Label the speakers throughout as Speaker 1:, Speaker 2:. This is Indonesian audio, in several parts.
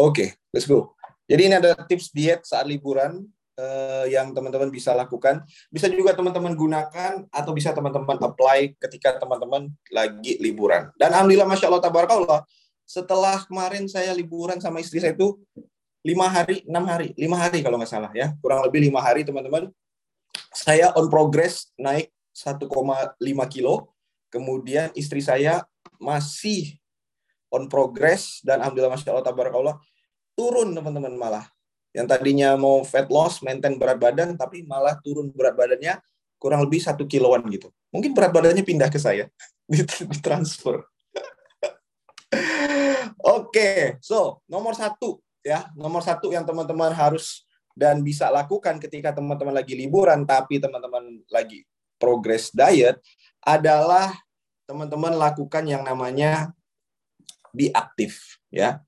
Speaker 1: Oke, okay, let's go. Jadi ini ada tips diet saat liburan uh, yang teman-teman bisa lakukan. Bisa juga teman-teman gunakan atau bisa teman-teman apply ketika teman-teman lagi liburan. Dan alhamdulillah, masya Allah, tabarakallah. Setelah kemarin saya liburan sama istri saya itu lima hari, enam hari, lima hari kalau nggak salah ya, kurang lebih lima hari teman-teman. Saya on progress naik 1,5 kilo. Kemudian istri saya masih on progress dan alhamdulillah masya Allah tabarakallah turun teman-teman malah. Yang tadinya mau fat loss maintain berat badan tapi malah turun berat badannya kurang lebih satu kiloan gitu. Mungkin berat badannya pindah ke saya ditransfer oke okay, so nomor satu ya. Nomor satu yang teman-teman harus dan bisa lakukan ketika teman-teman lagi liburan tapi teman-teman lagi progress diet adalah teman-teman lakukan yang namanya be aktif ya.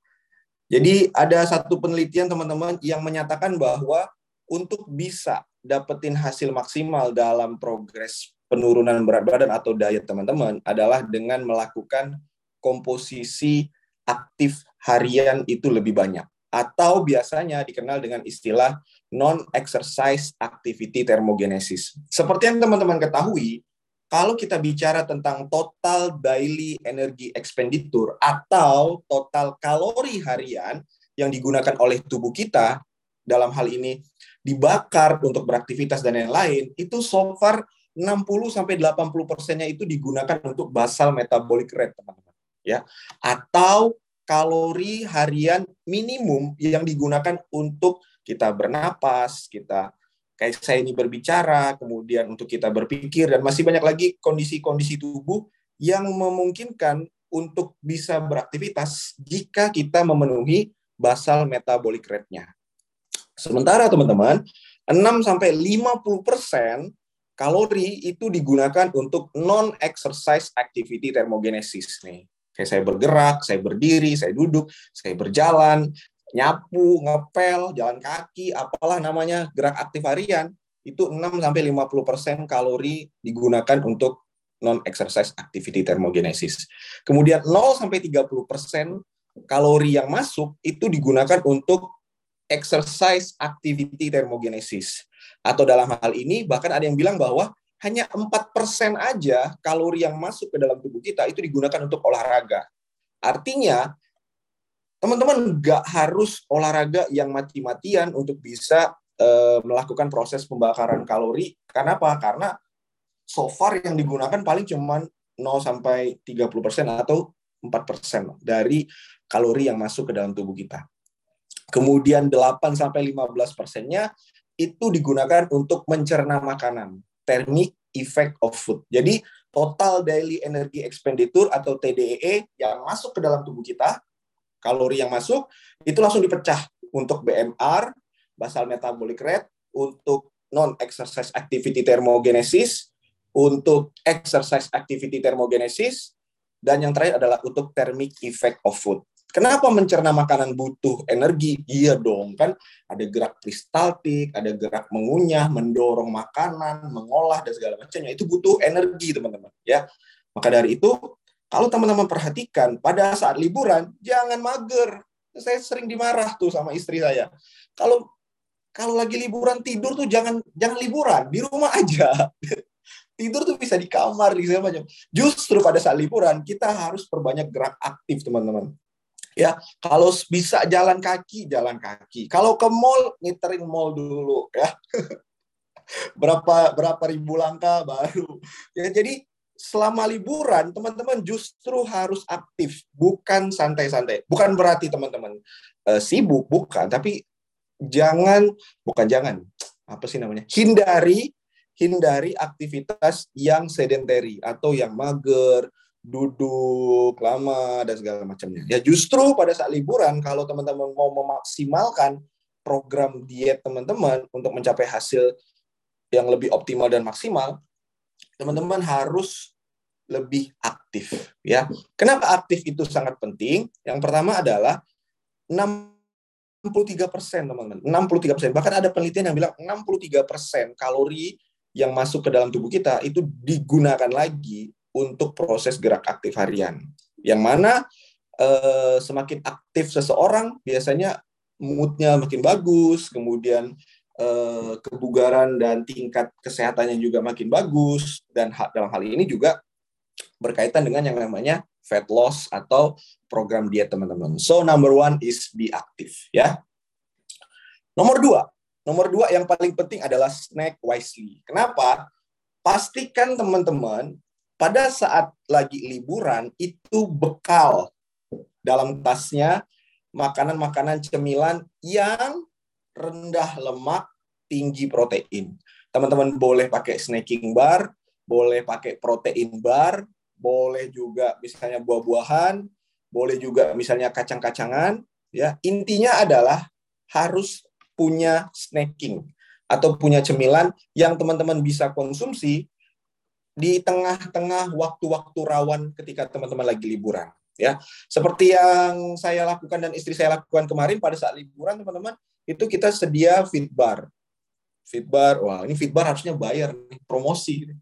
Speaker 1: Jadi ada satu penelitian teman-teman yang menyatakan bahwa untuk bisa dapetin hasil maksimal dalam progres penurunan berat badan atau diet teman-teman adalah dengan melakukan komposisi aktif harian itu lebih banyak atau biasanya dikenal dengan istilah non-exercise activity thermogenesis. Seperti yang teman-teman ketahui, kalau kita bicara tentang total daily energy expenditure atau total kalori harian yang digunakan oleh tubuh kita dalam hal ini dibakar untuk beraktivitas dan lain-lain itu so far 60 sampai 80 persennya itu digunakan untuk basal metabolic rate teman-teman ya. Atau kalori harian minimum yang digunakan untuk kita bernapas kita kayak saya ini berbicara, kemudian untuk kita berpikir, dan masih banyak lagi kondisi-kondisi tubuh yang memungkinkan untuk bisa beraktivitas jika kita memenuhi basal metabolic rate-nya. Sementara teman-teman, 6 sampai 50% kalori itu digunakan untuk non exercise activity thermogenesis nih. Kayak saya bergerak, saya berdiri, saya duduk, saya berjalan, nyapu, ngepel, jalan kaki, apalah namanya gerak aktif harian, itu 6 sampai 50% kalori digunakan untuk non exercise activity thermogenesis. Kemudian 0 sampai 30% kalori yang masuk itu digunakan untuk exercise activity thermogenesis. Atau dalam hal ini bahkan ada yang bilang bahwa hanya 4% aja kalori yang masuk ke dalam tubuh kita itu digunakan untuk olahraga. Artinya teman-teman nggak harus olahraga yang mati-matian untuk bisa uh, melakukan proses pembakaran kalori. Karena apa? Karena so far yang digunakan paling cuma 0 sampai 30% atau 4% dari kalori yang masuk ke dalam tubuh kita. Kemudian 8 sampai 15 persennya itu digunakan untuk mencerna makanan. Thermic effect of food. Jadi total daily energy expenditure atau TDEE e yang masuk ke dalam tubuh kita kalori yang masuk itu langsung dipecah untuk BMR, basal metabolic rate, untuk non exercise activity thermogenesis, untuk exercise activity thermogenesis, dan yang terakhir adalah untuk thermic effect of food. Kenapa mencerna makanan butuh energi? Iya dong, kan ada gerak peristaltik, ada gerak mengunyah, mendorong makanan, mengolah dan segala macamnya. Itu butuh energi, teman-teman. Ya, maka dari itu kalau teman-teman perhatikan, pada saat liburan, jangan mager. Saya sering dimarah tuh sama istri saya. Kalau kalau lagi liburan tidur tuh jangan jangan liburan, di rumah aja. tidur tuh bisa di kamar, di segala macam. Justru pada saat liburan kita harus perbanyak gerak aktif, teman-teman. Ya, kalau bisa jalan kaki, jalan kaki. Kalau ke mall, ngiterin mall dulu ya. berapa berapa ribu langkah baru. Ya, jadi selama liburan teman-teman justru harus aktif, bukan santai-santai. Bukan berarti teman-teman uh, sibuk, bukan, tapi jangan bukan jangan apa sih namanya? hindari hindari aktivitas yang sedentary atau yang mager, duduk lama dan segala macamnya. Ya justru pada saat liburan kalau teman-teman mau memaksimalkan program diet teman-teman untuk mencapai hasil yang lebih optimal dan maksimal, teman-teman harus lebih aktif ya. Kenapa aktif itu sangat penting? Yang pertama adalah 63 persen teman-teman, 63 persen. Bahkan ada penelitian yang bilang 63 persen kalori yang masuk ke dalam tubuh kita itu digunakan lagi untuk proses gerak aktif harian. Yang mana eh, semakin aktif seseorang, biasanya moodnya makin bagus, kemudian eh, kebugaran dan tingkat kesehatannya juga makin bagus, dan dalam hal ini juga berkaitan dengan yang namanya fat loss atau program diet teman-teman. So number one is be active ya. Nomor dua, nomor dua yang paling penting adalah snack wisely. Kenapa? Pastikan teman-teman pada saat lagi liburan itu bekal dalam tasnya makanan-makanan cemilan yang rendah lemak, tinggi protein. Teman-teman boleh pakai snacking bar, boleh pakai protein bar, boleh juga misalnya buah-buahan, boleh juga misalnya kacang-kacangan, ya. Intinya adalah harus punya snacking atau punya cemilan yang teman-teman bisa konsumsi di tengah-tengah waktu-waktu rawan ketika teman-teman lagi liburan ya seperti yang saya lakukan dan istri saya lakukan kemarin pada saat liburan teman-teman itu kita sedia fit bar. Fit bar wah ini fit bar harusnya bayar nih promosi.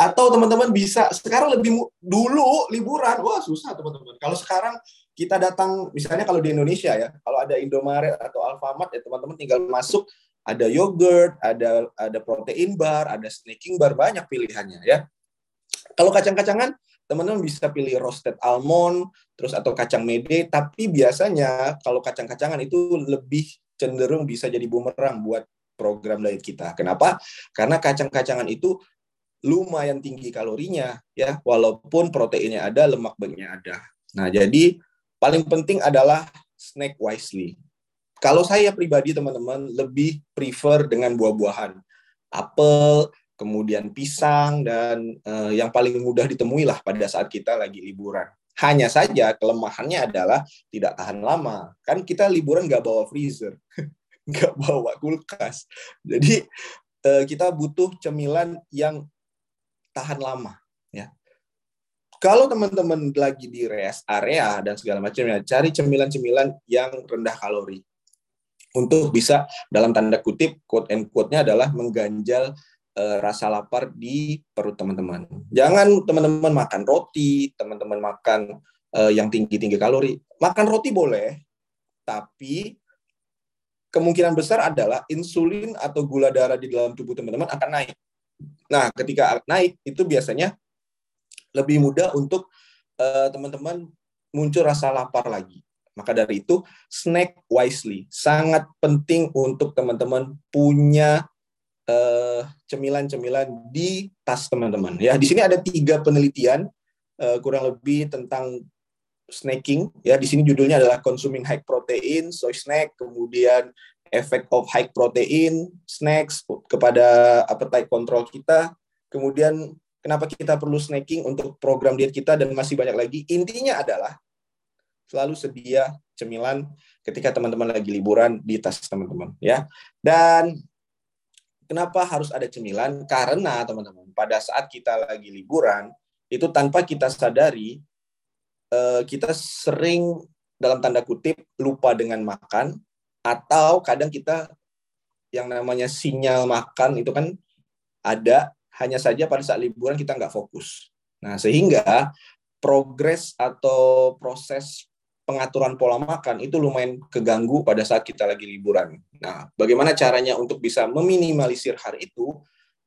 Speaker 1: Atau teman-teman bisa sekarang lebih dulu liburan wah susah teman-teman. Kalau sekarang kita datang misalnya kalau di Indonesia ya kalau ada Indomaret atau Alfamart ya teman-teman tinggal masuk ada yogurt ada ada protein bar ada snacking bar banyak pilihannya ya. Kalau kacang-kacangan teman-teman bisa pilih roasted almond terus atau kacang mede tapi biasanya kalau kacang-kacangan itu lebih cenderung bisa jadi bumerang buat program diet kita. Kenapa? Karena kacang-kacangan itu lumayan tinggi kalorinya ya walaupun proteinnya ada lemak baiknya ada nah jadi paling penting adalah snack wisely kalau saya pribadi teman-teman lebih prefer dengan buah-buahan apel kemudian pisang dan eh, yang paling mudah ditemui lah pada saat kita lagi liburan. Hanya saja kelemahannya adalah tidak tahan lama. Kan kita liburan nggak bawa freezer nggak bawa kulkas. Jadi eh, kita butuh cemilan yang tahan lama ya. Kalau teman-teman lagi di rest area dan segala macamnya, cari cemilan-cemilan yang rendah kalori. Untuk bisa dalam tanda kutip quote and quote-nya adalah mengganjal uh, rasa lapar di perut teman-teman. Jangan teman-teman makan roti, teman-teman makan uh, yang tinggi-tinggi kalori. Makan roti boleh, tapi kemungkinan besar adalah insulin atau gula darah di dalam tubuh teman-teman akan naik. Nah, ketika naik itu biasanya lebih mudah untuk uh, teman-teman muncul rasa lapar lagi. Maka dari itu, snack wisely. Sangat penting untuk teman-teman punya eh, cemilan-cemilan di tas teman-teman. Ya, di sini ada tiga penelitian uh, kurang lebih tentang snacking. Ya, di sini judulnya adalah consuming high protein, soy snack, kemudian efek of high protein snacks kepada appetite control kita. Kemudian kenapa kita perlu snacking untuk program diet kita dan masih banyak lagi. Intinya adalah selalu sedia cemilan ketika teman-teman lagi liburan di tas teman-teman ya. Dan kenapa harus ada cemilan? Karena teman-teman pada saat kita lagi liburan itu tanpa kita sadari eh, kita sering dalam tanda kutip lupa dengan makan atau kadang kita yang namanya sinyal makan itu kan ada hanya saja pada saat liburan kita nggak fokus. Nah sehingga progres atau proses pengaturan pola makan itu lumayan keganggu pada saat kita lagi liburan. Nah, bagaimana caranya untuk bisa meminimalisir hal itu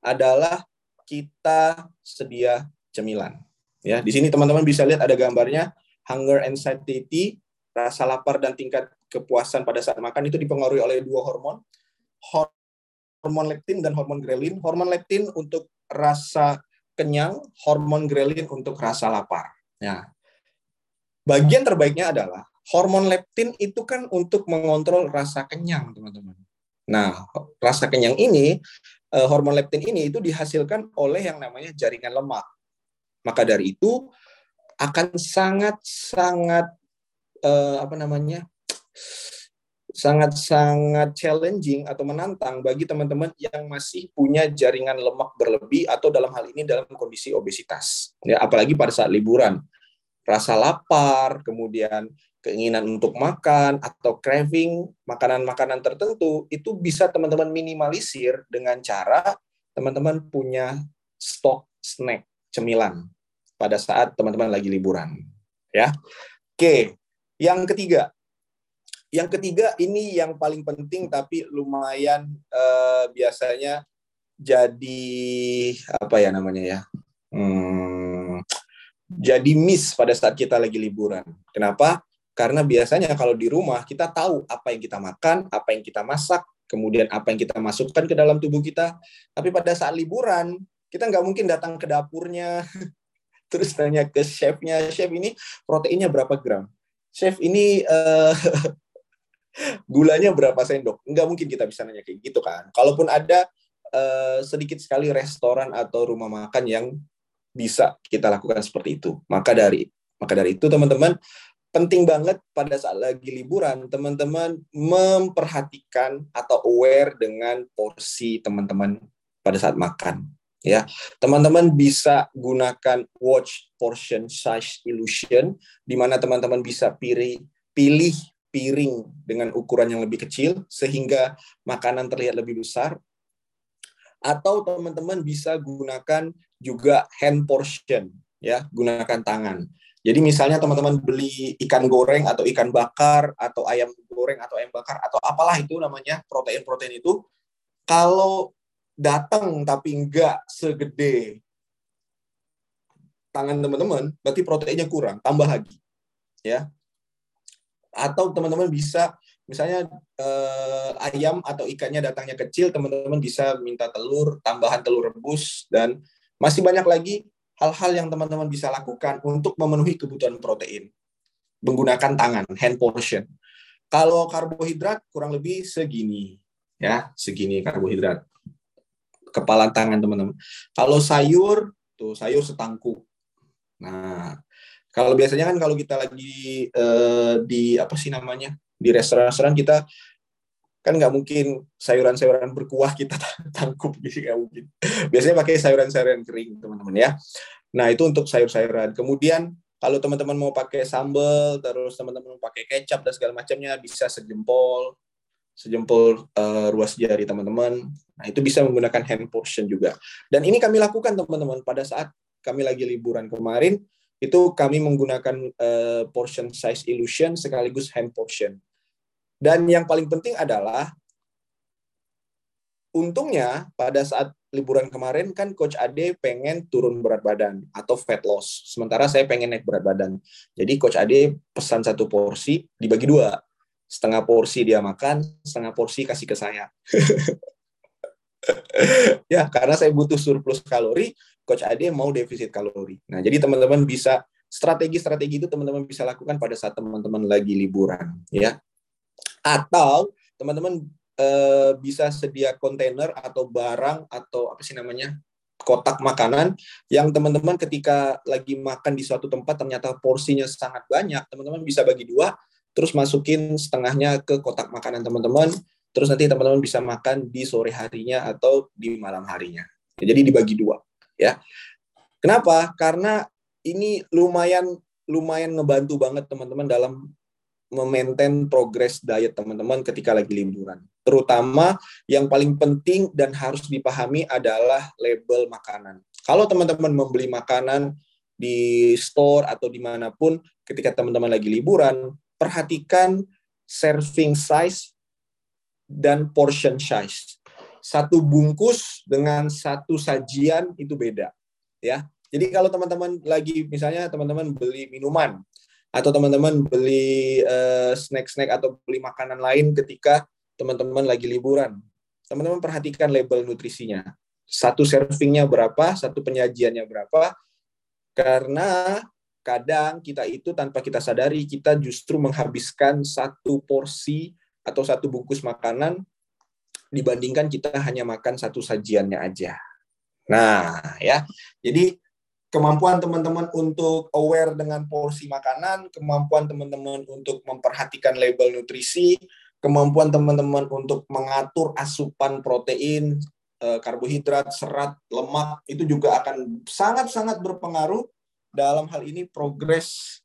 Speaker 1: adalah kita sedia cemilan. Ya, di sini teman-teman bisa lihat ada gambarnya hunger and satiety, rasa lapar dan tingkat kepuasan pada saat makan itu dipengaruhi oleh dua hormon, hormon leptin dan hormon grelin. Hormon leptin untuk rasa kenyang, hormon grelin untuk rasa lapar. Ya. Bagian terbaiknya adalah hormon leptin itu kan untuk mengontrol rasa kenyang, teman-teman. Nah, rasa kenyang ini, eh, hormon leptin ini itu dihasilkan oleh yang namanya jaringan lemak. Maka dari itu akan sangat-sangat eh, apa namanya sangat-sangat challenging atau menantang bagi teman-teman yang masih punya jaringan lemak berlebih atau dalam hal ini dalam kondisi obesitas. Ya, apalagi pada saat liburan. Rasa lapar, kemudian keinginan untuk makan atau craving makanan-makanan tertentu itu bisa teman-teman minimalisir dengan cara teman-teman punya stok snack cemilan pada saat teman-teman lagi liburan. Ya. Oke, yang ketiga. Yang ketiga ini yang paling penting tapi lumayan uh, biasanya jadi apa ya namanya ya? Hmm, jadi miss pada saat kita lagi liburan. Kenapa? Karena biasanya kalau di rumah kita tahu apa yang kita makan, apa yang kita masak, kemudian apa yang kita masukkan ke dalam tubuh kita. Tapi pada saat liburan, kita nggak mungkin datang ke dapurnya, terus tanya ke chefnya, chef ini proteinnya berapa gram? Chef ini uh, gulanya berapa sendok? Nggak mungkin kita bisa nanya kayak gitu kan. Kalaupun ada uh, sedikit sekali restoran atau rumah makan yang bisa kita lakukan seperti itu. Maka dari maka dari itu teman-teman penting banget pada saat lagi liburan teman-teman memperhatikan atau aware dengan porsi teman-teman pada saat makan ya teman-teman bisa gunakan watch portion size illusion di mana teman-teman bisa pilih pilih piring dengan ukuran yang lebih kecil sehingga makanan terlihat lebih besar atau teman-teman bisa gunakan juga hand portion ya gunakan tangan. Jadi misalnya teman-teman beli ikan goreng atau ikan bakar atau ayam goreng atau ayam bakar atau apalah itu namanya protein-protein itu kalau datang tapi enggak segede tangan teman-teman berarti proteinnya kurang tambah lagi ya. Atau teman-teman bisa misalnya eh, ayam atau ikannya datangnya kecil teman-teman bisa minta telur tambahan telur rebus dan masih banyak lagi hal-hal yang teman-teman bisa lakukan untuk memenuhi kebutuhan protein menggunakan tangan hand portion. Kalau karbohidrat kurang lebih segini ya, segini karbohidrat. Kepala tangan teman-teman. Kalau sayur tuh sayur setangkup. Nah, kalau biasanya kan kalau kita lagi eh, di apa sih namanya? Di restoran-restoran kita kan nggak mungkin sayuran-sayuran berkuah kita tangkup gitu nggak mungkin. Biasanya pakai sayuran-sayuran kering teman-teman ya. Nah itu untuk sayur-sayuran. Kemudian kalau teman-teman mau pakai sambal terus teman-teman mau pakai kecap dan segala macamnya bisa sejempol sejempol uh, ruas jari teman-teman. Nah itu bisa menggunakan hand portion juga. Dan ini kami lakukan teman-teman. Pada saat kami lagi liburan kemarin itu kami menggunakan uh, portion size illusion sekaligus hand portion dan yang paling penting adalah untungnya pada saat liburan kemarin kan coach Ade pengen turun berat badan atau fat loss. Sementara saya pengen naik berat badan. Jadi coach Ade pesan satu porsi dibagi dua. Setengah porsi dia makan, setengah porsi kasih ke saya. ya, karena saya butuh surplus kalori, coach Ade mau defisit kalori. Nah, jadi teman-teman bisa strategi-strategi itu teman-teman bisa lakukan pada saat teman-teman lagi liburan, ya. Atau teman-teman e, bisa sedia kontainer atau barang atau apa sih namanya kotak makanan yang teman-teman ketika lagi makan di suatu tempat ternyata porsinya sangat banyak, teman-teman bisa bagi dua, terus masukin setengahnya ke kotak makanan teman-teman, terus nanti teman-teman bisa makan di sore harinya atau di malam harinya. Jadi dibagi dua, ya. Kenapa? Karena ini lumayan lumayan ngebantu banget teman-teman dalam memaintain progres diet teman-teman ketika lagi liburan. Terutama yang paling penting dan harus dipahami adalah label makanan. Kalau teman-teman membeli makanan di store atau di mana pun ketika teman-teman lagi liburan, perhatikan serving size dan portion size. Satu bungkus dengan satu sajian itu beda, ya. Jadi kalau teman-teman lagi misalnya teman-teman beli minuman, atau teman-teman beli uh, snack-snack atau beli makanan lain ketika teman-teman lagi liburan. Teman-teman perhatikan label nutrisinya. Satu servingnya berapa, satu penyajiannya berapa, karena kadang kita itu tanpa kita sadari kita justru menghabiskan satu porsi atau satu bungkus makanan dibandingkan kita hanya makan satu sajiannya aja. Nah, ya. Jadi kemampuan teman-teman untuk aware dengan porsi makanan, kemampuan teman-teman untuk memperhatikan label nutrisi, kemampuan teman-teman untuk mengatur asupan protein, eh, karbohidrat, serat, lemak itu juga akan sangat-sangat berpengaruh dalam hal ini progres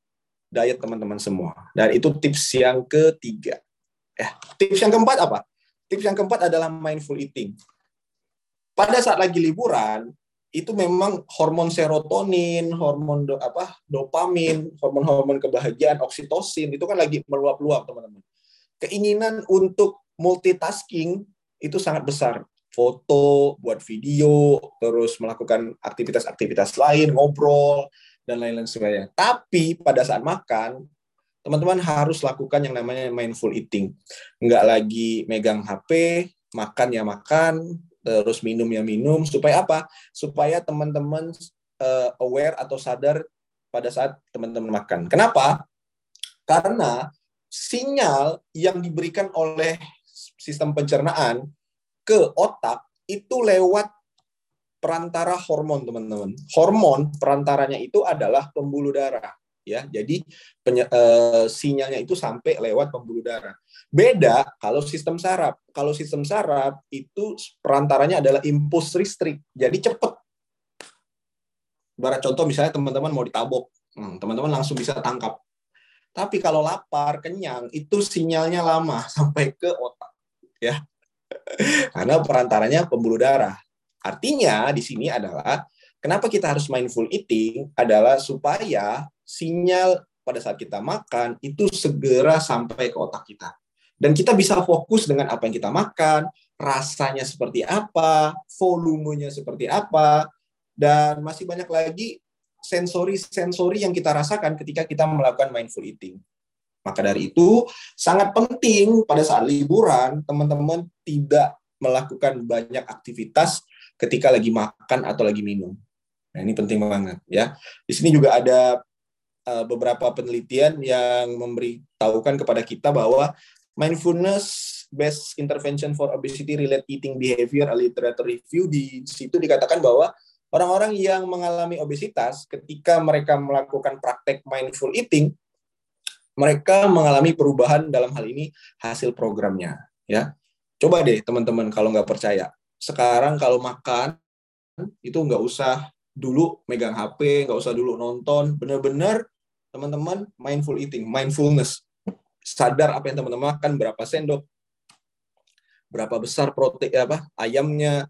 Speaker 1: diet teman-teman semua. Dan itu tips yang ketiga. Eh, tips yang keempat apa? Tips yang keempat adalah mindful eating. Pada saat lagi liburan, itu memang hormon serotonin, hormon do, apa dopamin, hormon-hormon kebahagiaan, oksitosin itu kan lagi meluap-luap teman-teman. Keinginan untuk multitasking itu sangat besar. Foto, buat video, terus melakukan aktivitas-aktivitas lain, ngobrol dan lain-lain sebagainya. Tapi pada saat makan, teman-teman harus lakukan yang namanya mindful eating. Enggak lagi megang HP, makan ya makan, terus minum ya minum supaya apa? Supaya teman-teman uh, aware atau sadar pada saat teman-teman makan. Kenapa? Karena sinyal yang diberikan oleh sistem pencernaan ke otak itu lewat perantara hormon, teman-teman. Hormon perantaranya itu adalah pembuluh darah ya. Jadi penye, uh, sinyalnya itu sampai lewat pembuluh darah. Beda kalau sistem saraf. Kalau sistem saraf itu perantaranya adalah impuls listrik. Jadi cepat. Barat contoh misalnya teman-teman mau ditabok, hmm, teman-teman langsung bisa tangkap. Tapi kalau lapar, kenyang, itu sinyalnya lama sampai ke otak, ya. Karena perantaranya pembuluh darah. Artinya di sini adalah kenapa kita harus mindful eating adalah supaya sinyal pada saat kita makan itu segera sampai ke otak kita. Dan kita bisa fokus dengan apa yang kita makan, rasanya seperti apa, volumenya seperti apa, dan masih banyak lagi sensori-sensori yang kita rasakan ketika kita melakukan mindful eating. Maka dari itu, sangat penting pada saat liburan, teman-teman tidak melakukan banyak aktivitas ketika lagi makan atau lagi minum. Nah, ini penting banget ya. Di sini juga ada uh, beberapa penelitian yang memberitahukan kepada kita bahwa mindfulness based intervention for obesity related eating behavior a literature review di situ dikatakan bahwa orang-orang yang mengalami obesitas ketika mereka melakukan praktek mindful eating mereka mengalami perubahan dalam hal ini hasil programnya ya. Coba deh teman-teman kalau nggak percaya. Sekarang kalau makan itu nggak usah dulu megang HP, nggak usah dulu nonton, bener-bener teman-teman mindful eating, mindfulness. Sadar apa yang teman-teman makan, berapa sendok, berapa besar protein apa ayamnya,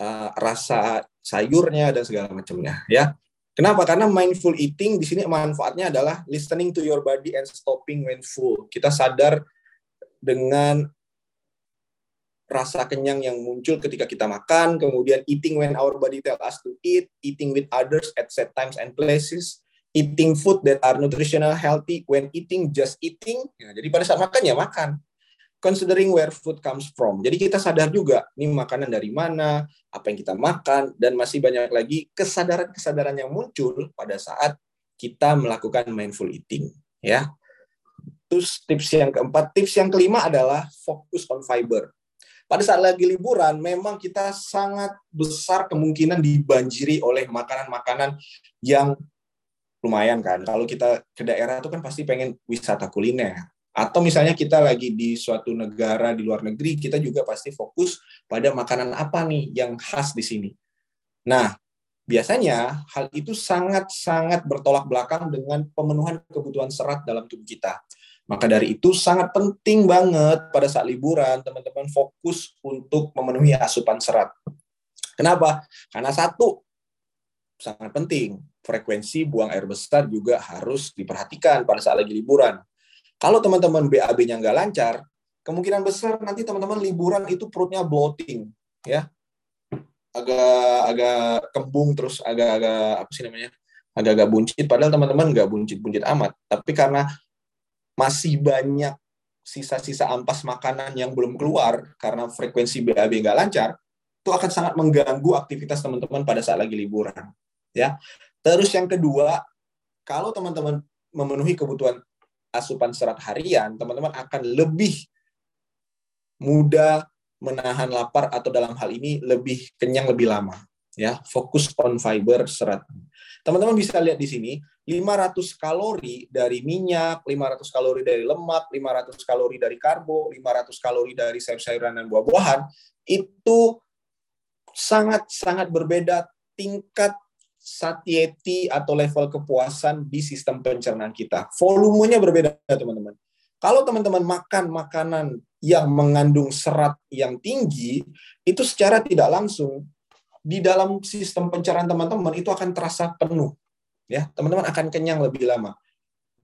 Speaker 1: uh, rasa sayurnya dan segala macamnya ya. Kenapa? Karena mindful eating di sini manfaatnya adalah listening to your body and stopping when full. Kita sadar dengan rasa kenyang yang muncul ketika kita makan, kemudian eating when our body tell us to eat, eating with others at set times and places, eating food that are nutritional healthy when eating just eating. Ya, jadi pada saat makan ya makan. Considering where food comes from. Jadi kita sadar juga ini makanan dari mana, apa yang kita makan dan masih banyak lagi kesadaran-kesadaran yang muncul pada saat kita melakukan mindful eating, ya. Terus tips yang keempat, tips yang kelima adalah fokus on fiber. Pada saat lagi liburan, memang kita sangat besar kemungkinan dibanjiri oleh makanan-makanan yang lumayan kan. Kalau kita ke daerah itu kan pasti pengen wisata kuliner. Atau misalnya kita lagi di suatu negara di luar negeri, kita juga pasti fokus pada makanan apa nih yang khas di sini. Nah, biasanya hal itu sangat-sangat bertolak belakang dengan pemenuhan kebutuhan serat dalam tubuh kita. Maka dari itu sangat penting banget pada saat liburan teman-teman fokus untuk memenuhi asupan serat. Kenapa? Karena satu, sangat penting frekuensi buang air besar juga harus diperhatikan pada saat lagi liburan. Kalau teman-teman BAB-nya nggak lancar, kemungkinan besar nanti teman-teman liburan itu perutnya bloating, ya, agak agak kembung terus agak-agak apa sih namanya, agak-agak buncit. Padahal teman-teman nggak buncit-buncit amat, tapi karena masih banyak sisa-sisa ampas makanan yang belum keluar karena frekuensi BAB nggak lancar, itu akan sangat mengganggu aktivitas teman-teman pada saat lagi liburan. Ya, Terus yang kedua, kalau teman-teman memenuhi kebutuhan asupan serat harian, teman-teman akan lebih mudah menahan lapar atau dalam hal ini lebih kenyang lebih lama. Ya, fokus on fiber serat. Teman-teman bisa lihat di sini 500 kalori dari minyak, 500 kalori dari lemak, 500 kalori dari karbo, 500 kalori dari sayur-sayuran dan buah-buahan itu sangat-sangat berbeda tingkat satiety atau level kepuasan di sistem pencernaan kita. Volumenya berbeda, teman-teman. Kalau teman-teman makan makanan yang mengandung serat yang tinggi, itu secara tidak langsung di dalam sistem pencernaan teman-teman itu akan terasa penuh. Ya, teman-teman akan kenyang lebih lama.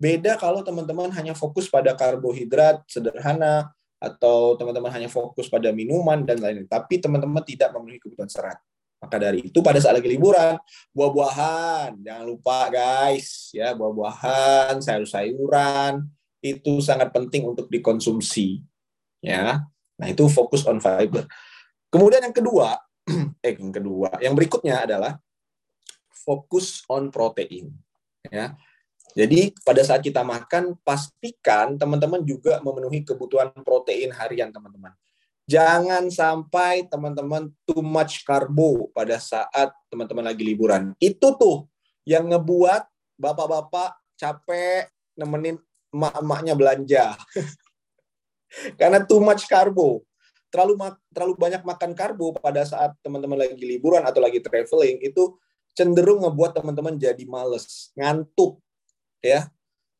Speaker 1: Beda kalau teman-teman hanya fokus pada karbohidrat sederhana atau teman-teman hanya fokus pada minuman dan lain-lain, tapi teman-teman tidak memenuhi kebutuhan serat. Maka dari itu pada saat lagi liburan, buah-buahan, jangan lupa guys, ya buah-buahan, sayur-sayuran itu sangat penting untuk dikonsumsi. Ya. Nah, itu fokus on fiber. Kemudian yang kedua, eh yang kedua, yang berikutnya adalah fokus on protein. Ya. Jadi pada saat kita makan, pastikan teman-teman juga memenuhi kebutuhan protein harian teman-teman. Jangan sampai teman-teman too much karbo pada saat teman-teman lagi liburan. Itu tuh yang ngebuat bapak-bapak capek nemenin emak-emaknya belanja. Karena too much karbo. Terlalu terlalu banyak makan karbo pada saat teman-teman lagi liburan atau lagi traveling itu cenderung ngebuat teman-teman jadi males, ngantuk, ya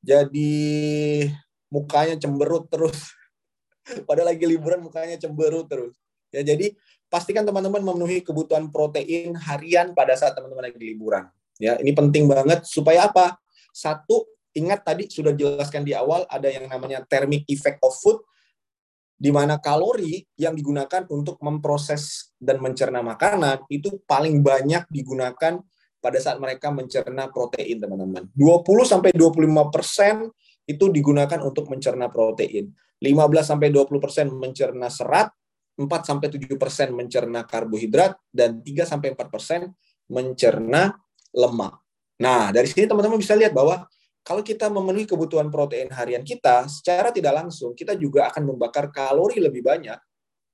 Speaker 1: jadi mukanya cemberut terus padahal lagi liburan mukanya cemberut terus. Ya jadi pastikan teman-teman memenuhi kebutuhan protein harian pada saat teman-teman lagi liburan. Ya ini penting banget. Supaya apa? Satu ingat tadi sudah jelaskan di awal ada yang namanya thermic effect of food di mana kalori yang digunakan untuk memproses dan mencerna makanan itu paling banyak digunakan pada saat mereka mencerna protein, teman-teman. 20 sampai 25 persen itu digunakan untuk mencerna protein. 15 sampai 20 persen mencerna serat, 4 sampai 7 persen mencerna karbohidrat, dan 3 sampai 4 persen mencerna lemak. Nah, dari sini teman-teman bisa lihat bahwa kalau kita memenuhi kebutuhan protein harian kita, secara tidak langsung kita juga akan membakar kalori lebih banyak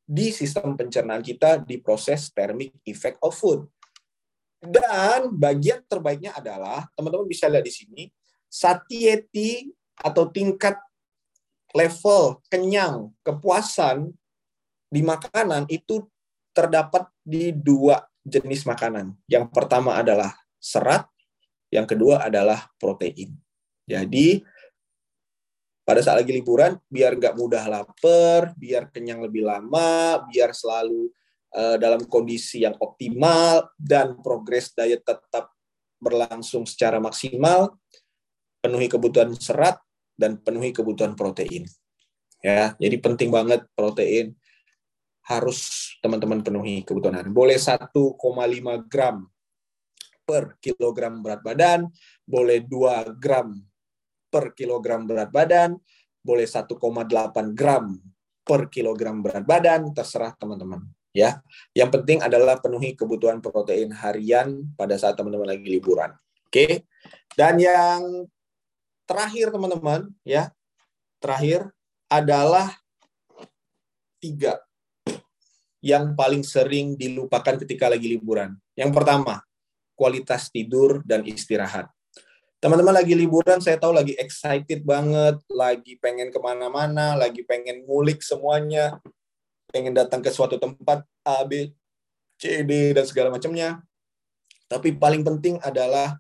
Speaker 1: di sistem pencernaan kita di proses thermic effect of food. Dan bagian terbaiknya adalah teman-teman bisa lihat di sini satiety atau tingkat level kenyang, kepuasan di makanan itu terdapat di dua jenis makanan. Yang pertama adalah serat, yang kedua adalah protein. Jadi pada saat lagi liburan, biar nggak mudah lapar, biar kenyang lebih lama, biar selalu Eh, dalam kondisi yang optimal dan progres diet tetap berlangsung secara maksimal, penuhi kebutuhan serat dan penuhi kebutuhan protein. Ya, jadi penting banget protein harus teman-teman penuhi kebutuhan. Boleh 1,5 gram per kilogram berat badan, boleh 2 gram per kilogram berat badan, boleh 1,8 gram per kilogram berat badan, terserah teman-teman ya. Yang penting adalah penuhi kebutuhan protein harian pada saat teman-teman lagi liburan. Oke. Dan yang terakhir teman-teman ya, terakhir adalah tiga yang paling sering dilupakan ketika lagi liburan. Yang pertama, kualitas tidur dan istirahat. Teman-teman lagi liburan, saya tahu lagi excited banget, lagi pengen ke mana-mana, lagi pengen ngulik semuanya, pengen datang ke suatu tempat A, B, C, D, dan segala macamnya. Tapi paling penting adalah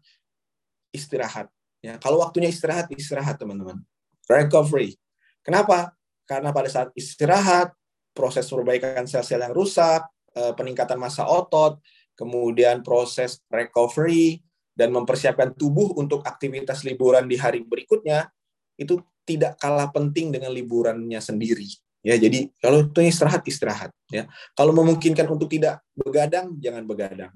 Speaker 1: istirahat. Ya, kalau waktunya istirahat, istirahat teman-teman. Recovery. Kenapa? Karena pada saat istirahat, proses perbaikan sel-sel yang rusak, eh, peningkatan massa otot, kemudian proses recovery, dan mempersiapkan tubuh untuk aktivitas liburan di hari berikutnya, itu tidak kalah penting dengan liburannya sendiri. Ya, jadi kalau itu istirahat istirahat ya. Kalau memungkinkan untuk tidak begadang jangan begadang.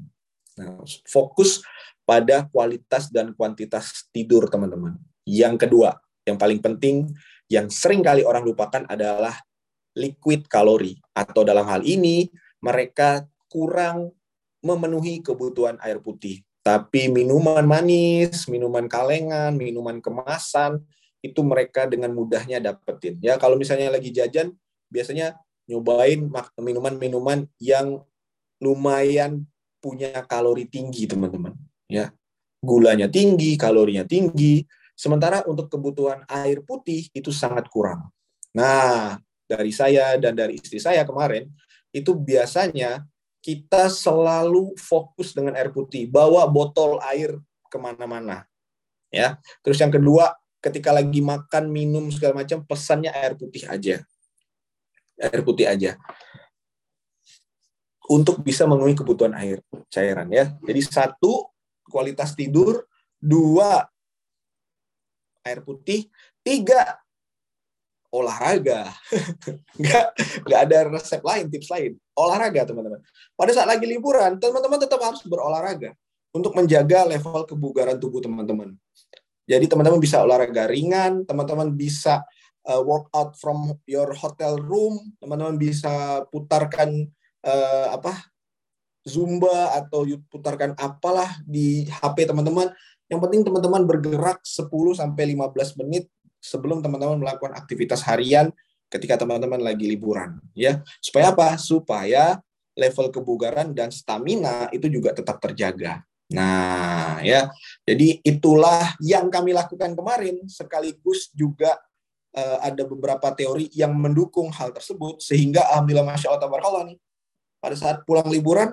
Speaker 1: Nah, fokus pada kualitas dan kuantitas tidur teman-teman. Yang kedua, yang paling penting yang sering kali orang lupakan adalah liquid kalori atau dalam hal ini mereka kurang memenuhi kebutuhan air putih. Tapi minuman manis, minuman kalengan, minuman kemasan itu mereka dengan mudahnya dapetin. Ya, kalau misalnya lagi jajan, biasanya nyobain minuman-minuman yang lumayan punya kalori tinggi, teman-teman. Ya, gulanya tinggi, kalorinya tinggi. Sementara untuk kebutuhan air putih itu sangat kurang. Nah, dari saya dan dari istri saya kemarin itu biasanya kita selalu fokus dengan air putih, bawa botol air ke mana-mana. Ya, terus yang kedua ketika lagi makan, minum segala macam, pesannya air putih aja. Air putih aja. untuk bisa memenuhi kebutuhan air cairan ya. Jadi satu kualitas tidur, dua air putih, tiga olahraga. nggak nggak ada resep lain, tips lain. Olahraga teman-teman. Pada saat lagi liburan, teman-teman tetap harus berolahraga untuk menjaga level kebugaran tubuh teman-teman. Jadi teman-teman bisa olahraga ringan, teman-teman bisa uh, workout from your hotel room, teman-teman bisa putarkan uh, apa zumba atau putarkan apalah di HP teman-teman. Yang penting teman-teman bergerak 10 sampai 15 menit sebelum teman-teman melakukan aktivitas harian ketika teman-teman lagi liburan ya. Supaya apa? Supaya level kebugaran dan stamina itu juga tetap terjaga. Nah, ya. Jadi itulah yang kami lakukan kemarin sekaligus juga uh, ada beberapa teori yang mendukung hal tersebut sehingga alhamdulillah masya Allah tabarakallah nih pada saat pulang liburan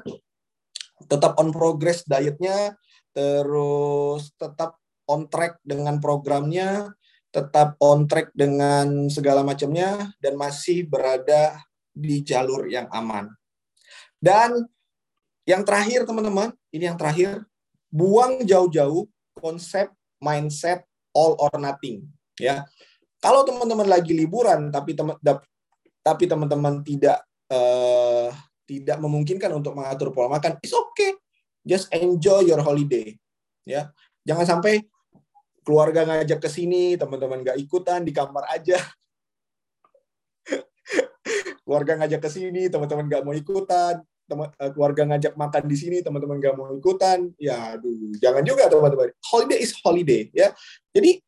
Speaker 1: tetap on progress dietnya, terus tetap on track dengan programnya, tetap on track dengan segala macamnya, dan masih berada di jalur yang aman. Dan yang terakhir teman-teman, ini yang terakhir, buang jauh-jauh konsep mindset all or nothing. Ya, kalau teman-teman lagi liburan tapi teman tapi teman-teman tidak uh, tidak memungkinkan untuk mengatur pola makan, it's okay. Just enjoy your holiday. Ya, jangan sampai keluarga ngajak ke sini, teman-teman nggak ikutan di kamar aja. keluarga ngajak ke sini, teman-teman nggak mau ikutan. Teman, eh, keluarga ngajak makan di sini, teman-teman nggak mau ikutan. Ya, aduh, jangan juga teman-teman. Holiday is holiday, ya. Jadi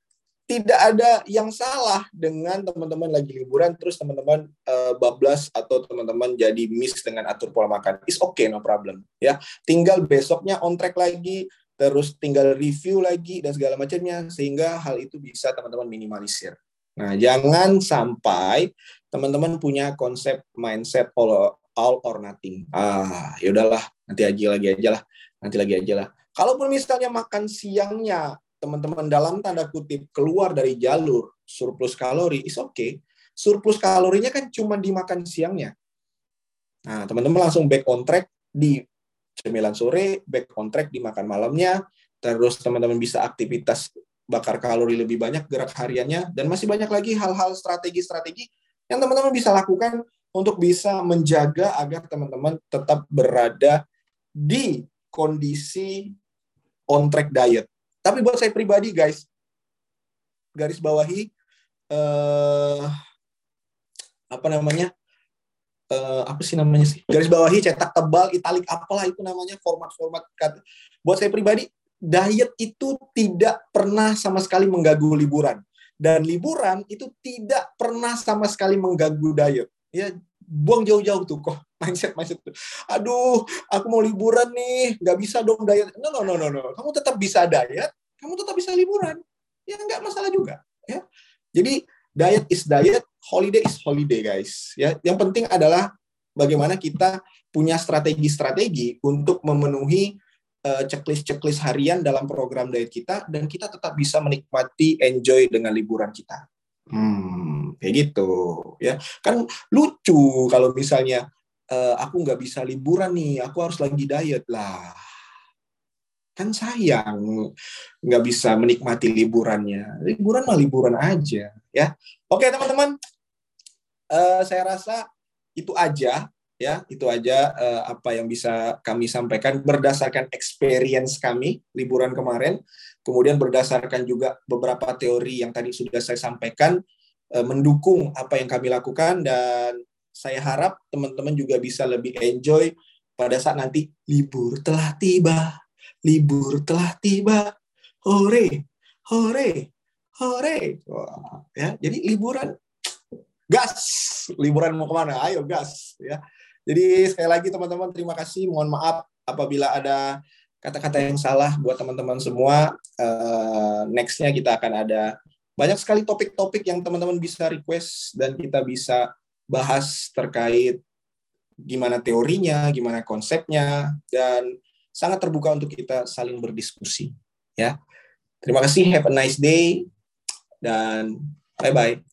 Speaker 1: tidak ada yang salah dengan teman-teman lagi liburan terus teman-teman uh, bablas atau teman-teman jadi miss dengan atur pola makan. Is okay no problem ya. Tinggal besoknya on track lagi terus tinggal review lagi dan segala macamnya sehingga hal itu bisa teman-teman minimalisir. Nah, jangan sampai teman-teman punya konsep mindset all, all or nothing. Ah, yaudahlah, nanti aja lagi aja lah. Nanti lagi aja lah. Kalaupun misalnya makan siangnya teman-teman dalam tanda kutip keluar dari jalur surplus kalori, is okay. Surplus kalorinya kan cuma dimakan siangnya. Nah, teman-teman langsung back on track di cemilan sore, back on track di makan malamnya, terus teman-teman bisa aktivitas bakar kalori lebih banyak gerak hariannya, dan masih banyak lagi hal-hal strategi-strategi yang teman-teman bisa lakukan untuk bisa menjaga agar teman-teman tetap berada di kondisi on track diet. Tapi buat saya pribadi, guys, garis bawahi eh, apa namanya? Eh, apa sih namanya sih? Garis bawahi cetak tebal, italik apalah itu namanya format-format Buat saya pribadi, diet itu tidak pernah sama sekali mengganggu liburan dan liburan itu tidak pernah sama sekali mengganggu diet. Ya, buang jauh-jauh tuh kok mindset mindset tuh. Aduh, aku mau liburan nih, nggak bisa dong diet. No no no no no. Kamu tetap bisa diet, kamu tetap bisa liburan. Ya nggak masalah juga. Ya. Jadi diet is diet, holiday is holiday guys. Ya, yang penting adalah bagaimana kita punya strategi-strategi untuk memenuhi uh, checklist-checklist harian dalam program diet kita dan kita tetap bisa menikmati enjoy dengan liburan kita. Hmm, kayak gitu ya. Kan lucu kalau misalnya uh, aku nggak bisa liburan nih, aku harus lagi diet lah. Kan sayang nggak bisa menikmati liburannya. Liburan mah liburan aja ya. Oke teman-teman, uh, saya rasa itu aja ya itu aja uh, apa yang bisa kami sampaikan berdasarkan experience kami liburan kemarin kemudian berdasarkan juga beberapa teori yang tadi sudah saya sampaikan mendukung apa yang kami lakukan dan saya harap teman-teman juga bisa lebih enjoy pada saat nanti libur telah tiba. Libur telah tiba. Hore hore hore. Ya jadi liburan gas. Liburan mau ke mana? Ayo gas ya. Jadi sekali lagi teman-teman terima kasih. Mohon maaf apabila ada kata-kata yang salah buat teman-teman semua. Uh, nextnya kita akan ada banyak sekali topik-topik yang teman-teman bisa request dan kita bisa bahas terkait gimana teorinya, gimana konsepnya, dan sangat terbuka untuk kita saling berdiskusi. Ya, terima kasih. Have a nice day dan bye bye.